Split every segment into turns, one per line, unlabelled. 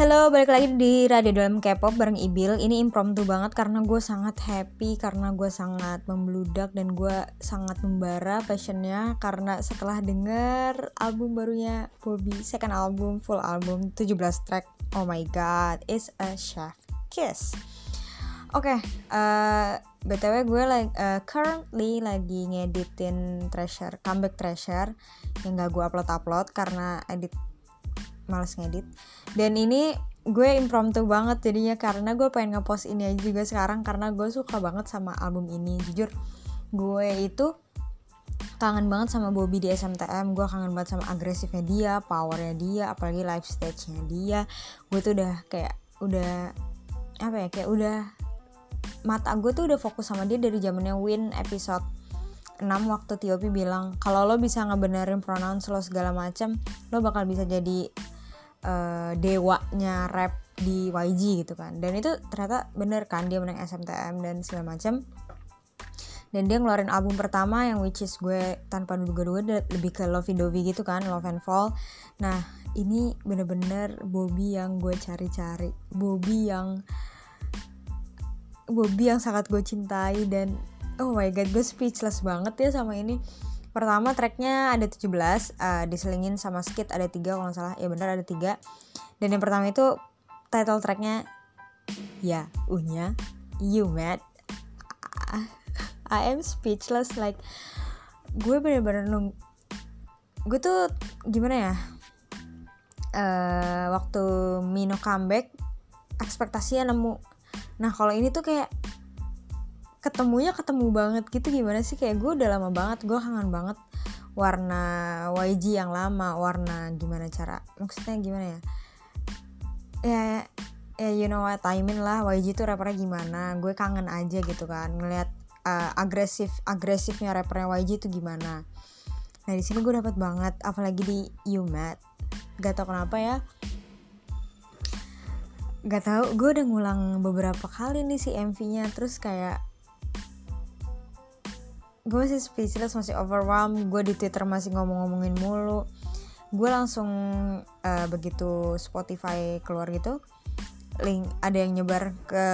Halo, balik lagi di Radio Dalam K-pop bareng Ibil. Ini impromptu banget karena gue sangat happy, karena gue sangat membludak dan gue sangat membara passionnya karena setelah denger album barunya Bobby, second album, full album, 17 track. Oh my god, it's a chef kiss. Oke, okay, uh, btw gue like uh, currently lagi ngeditin Treasure, comeback Treasure yang gak gue upload upload karena edit males ngedit. Dan ini gue impromptu banget jadinya karena gue pengen ngepost ini aja juga sekarang karena gue suka banget sama album ini. Jujur gue itu kangen banget sama Bobby di SMTM gue kangen banget sama agresifnya dia powernya dia apalagi live stage-nya dia. Gue tuh udah kayak udah apa ya kayak udah mata gue tuh udah fokus sama dia dari zamannya Win episode 6 waktu Tiopi bilang kalau lo bisa ngebenerin pronoun lo segala macem lo bakal bisa jadi uh, dewanya rap di YG gitu kan. Dan itu ternyata bener kan dia menang SMTM dan segala macam dan dia ngeluarin album pertama yang which is gue tanpa duga-duga lebih ke Lovey Dovey gitu kan Love and Fall. Nah ini bener-bener Bobby yang gue cari-cari. Bobby yang Bobby yang sangat gue cintai dan oh my god gue speechless banget ya sama ini Pertama tracknya ada 17, uh, eh, diselingin sama skit ada tiga kalau nggak salah. Ya benar ada tiga. Dan yang pertama itu title tracknya ya unya You Mad. I am speechless like gue bener-bener nung gue tuh gimana ya uh, waktu Mino comeback ekspektasinya nemu nah kalau ini tuh kayak ketemunya ketemu banget gitu gimana sih? Kayak gue udah lama banget gue kangen banget warna YG yang lama warna gimana cara maksudnya gimana ya? Ya ya you know what I mean lah YG tuh rappernya gimana gue kangen aja gitu kan ngeliat uh, agresif agresifnya rappernya YG itu gimana. Nah di sini gue dapat banget apalagi di You Mad gak tau kenapa ya. Gak tau gue udah ngulang beberapa kali nih si MV-nya terus kayak gue masih speechless masih overwhelmed. Gue di twitter masih ngomong-ngomongin mulu. Gue langsung uh, begitu Spotify keluar gitu link ada yang nyebar ke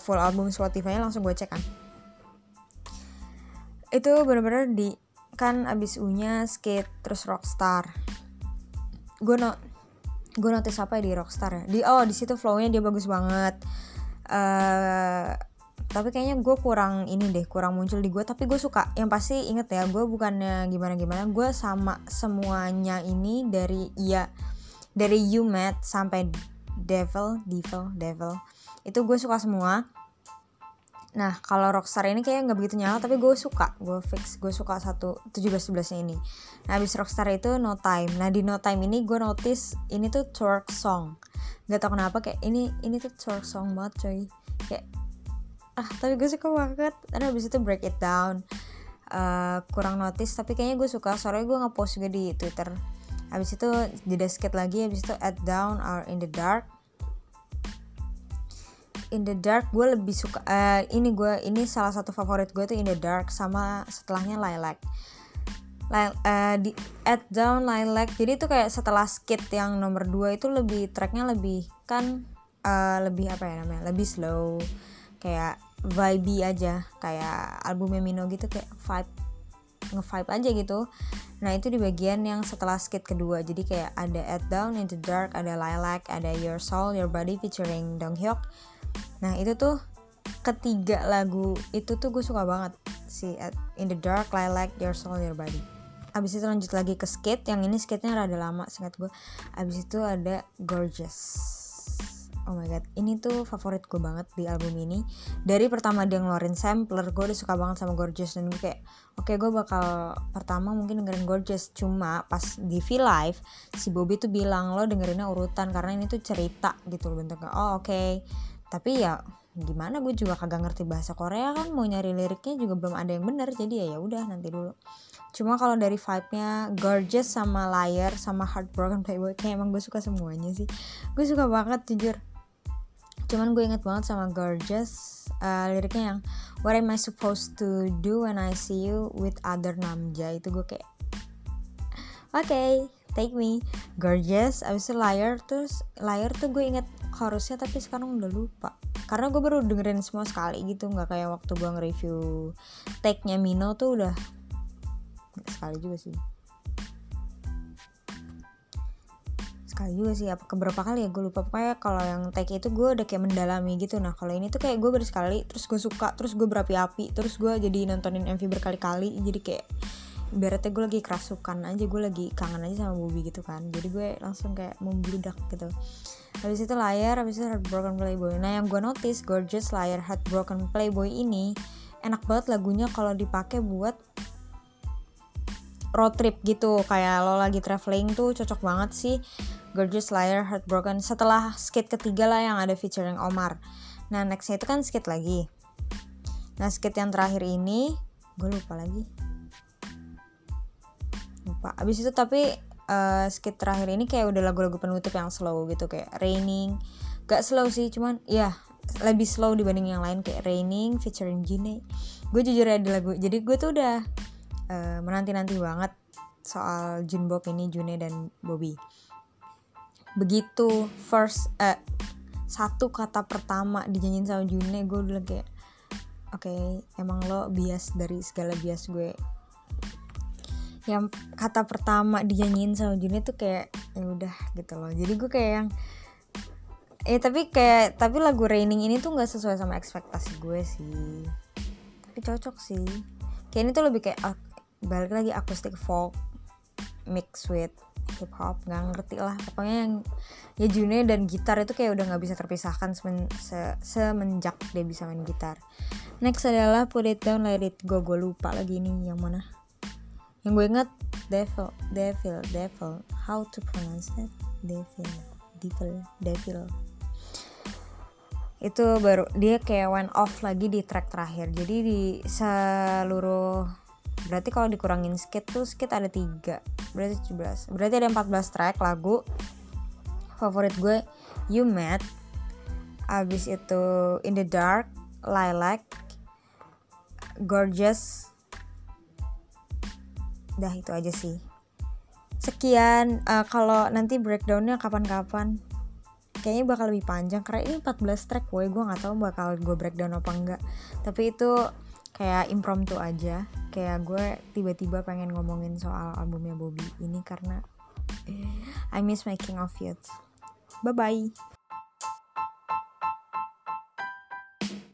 full album Spotify langsung gue cek kan. Itu bener-bener di kan abis unya skate terus rockstar. Gue no gue notice apa ya di rockstar ya? Di oh di situ flownya dia bagus banget. Uh, tapi kayaknya gue kurang ini deh kurang muncul di gue tapi gue suka. Yang pasti inget ya gue bukannya gimana gimana gue sama semuanya ini dari ya dari you met sampai devil devil devil. Itu gue suka semua. Nah kalau rockstar ini kayak nggak begitu nyala tapi gue suka. Gue fix gue suka satu tujuh belas sebelasnya ini. Nah abis rockstar itu no time. Nah di no time ini gue notice ini tuh twerk song. Gak tau kenapa kayak ini ini tuh twerk song banget coy. Kayak ah tapi gue suka banget. Karena abis itu break it down. Uh, kurang notice tapi kayaknya gue suka. Soalnya gue ngepost juga di twitter. Abis itu jeda skit lagi abis itu at down or in the dark. In the dark gue lebih suka uh, ini gue ini salah satu favorit gue tuh in the dark sama setelahnya lilac. Lil, uh, di at down lilac. Jadi itu kayak setelah skit yang nomor 2 itu lebih tracknya lebih kan uh, lebih apa ya namanya? Lebih slow. Kayak vibe aja. Kayak albumnya Mino gitu kayak vibe nge-vibe aja gitu. Nah itu di bagian yang setelah skit kedua. Jadi kayak ada At Down in the Dark ada Lilac ada Your Soul Your Body featuring Dong Hyuk. Nah itu tuh ketiga lagu itu tuh gue suka banget. Si At in the Dark Lilac Your Soul Your Body. Abis itu lanjut lagi ke skit. Yang ini skitnya rada lama singkat gue. Abis itu ada Gorgeous oh my god ini tuh favorit gue banget di album ini. Dari pertama dia ngeluarin sampler gue udah suka banget sama Gorgeous dan gue kayak oke okay, gue bakal pertama mungkin dengerin Gorgeous. Cuma pas di V Live si Bobby tuh bilang lo dengerinnya urutan karena ini tuh cerita gitu loh bentuknya. Oh oke. Okay. tapi ya gimana gue juga kagak ngerti bahasa Korea kan mau nyari liriknya juga belum ada yang bener jadi ya ya udah nanti dulu. Cuma kalau dari vibe-nya gorgeous sama liar sama heartbroken playboy kayak emang gue suka semuanya sih. Gue suka banget jujur cuman gue inget banget sama Gorgeous uh, liriknya yang What am I supposed to do when I see you with other namja? Itu gue kayak Oke, okay, take me. Gorgeous, abis itu Liar Terus Liar tuh gue inget chorusnya tapi sekarang udah lupa. Karena gue baru dengerin semua sekali gitu nggak kayak waktu gue nge-review take-nya Mino tuh udah sekali juga sih sekali juga sih apa keberapa kali ya gue lupa. Pokoknya kalau yang take itu gue udah kayak mendalami gitu. Nah kalau ini tuh kayak gue baru sekali terus gue suka terus gue berapi-api terus gue jadi nontonin MV berkali-kali jadi kayak ibaratnya gue lagi kerasukan aja gue lagi kangen aja sama Bobby gitu kan. Jadi gue langsung kayak membludak gitu. Habis itu layar habis itu Heartbroken Playboy. Nah yang gue notice Gorgeous layar Heartbroken Playboy ini enak banget lagunya kalau dipakai buat road trip gitu. Kayak lo lagi traveling tuh cocok banget sih Gorgeous Liar Heartbroken setelah skit ketiga lah yang ada featuring Omar. Nah nextnya itu kan skit lagi. Nah skit yang terakhir ini gue lupa lagi. Lupa. Abis itu tapi uh, skit terakhir ini kayak udah lagu-lagu penutup yang slow gitu kayak Raining. Gak slow sih cuman ya lebih slow dibanding yang lain kayak Raining featuring Jine. Gue jujur ya di lagu jadi gue tuh udah uh, menanti-nanti banget soal Junbok ini June dan Bobby begitu first eh, satu kata pertama dinyanyiin sama June gue udah kayak oke okay, emang lo bias dari segala bias gue. Yang kata pertama dinyanyiin sama June tuh kayak ya udah gitu loh. Jadi gue kayak yang eh tapi kayak tapi lagu Raining ini tuh nggak sesuai sama ekspektasi gue sih. Tapi cocok sih. Kayak ini tuh lebih kayak balik lagi akustik folk mix with hip hop nggak ngerti lah. Pokoknya yang ya June dan gitar itu kayak udah nggak bisa terpisahkan semen, se, semenjak dia bisa main gitar. Next adalah Put It Down Let It Go. Gue lupa lagi nih yang mana. Yang gue inget Devil Devil Devil. How to pronounce that? Devil Devil Devil. Itu baru dia kayak went off lagi di track terakhir. Jadi di seluruh berarti kalau dikurangin skit tuh skit ada tiga. Berarti 17 berarti ada 14 track lagu. Favorit gue You Met. Abis itu In the Dark Lilac Gorgeous. Dah itu aja sih. Sekian uh, kalau nanti breakdownnya kapan-kapan. Kayaknya bakal lebih panjang karena ini 14 track gue gue nggak tahu bakal gue breakdown apa enggak. Tapi itu kayak impromptu aja. Kayak gue tiba-tiba pengen ngomongin soal albumnya Bobby. Ini karena I miss making of youth bye bye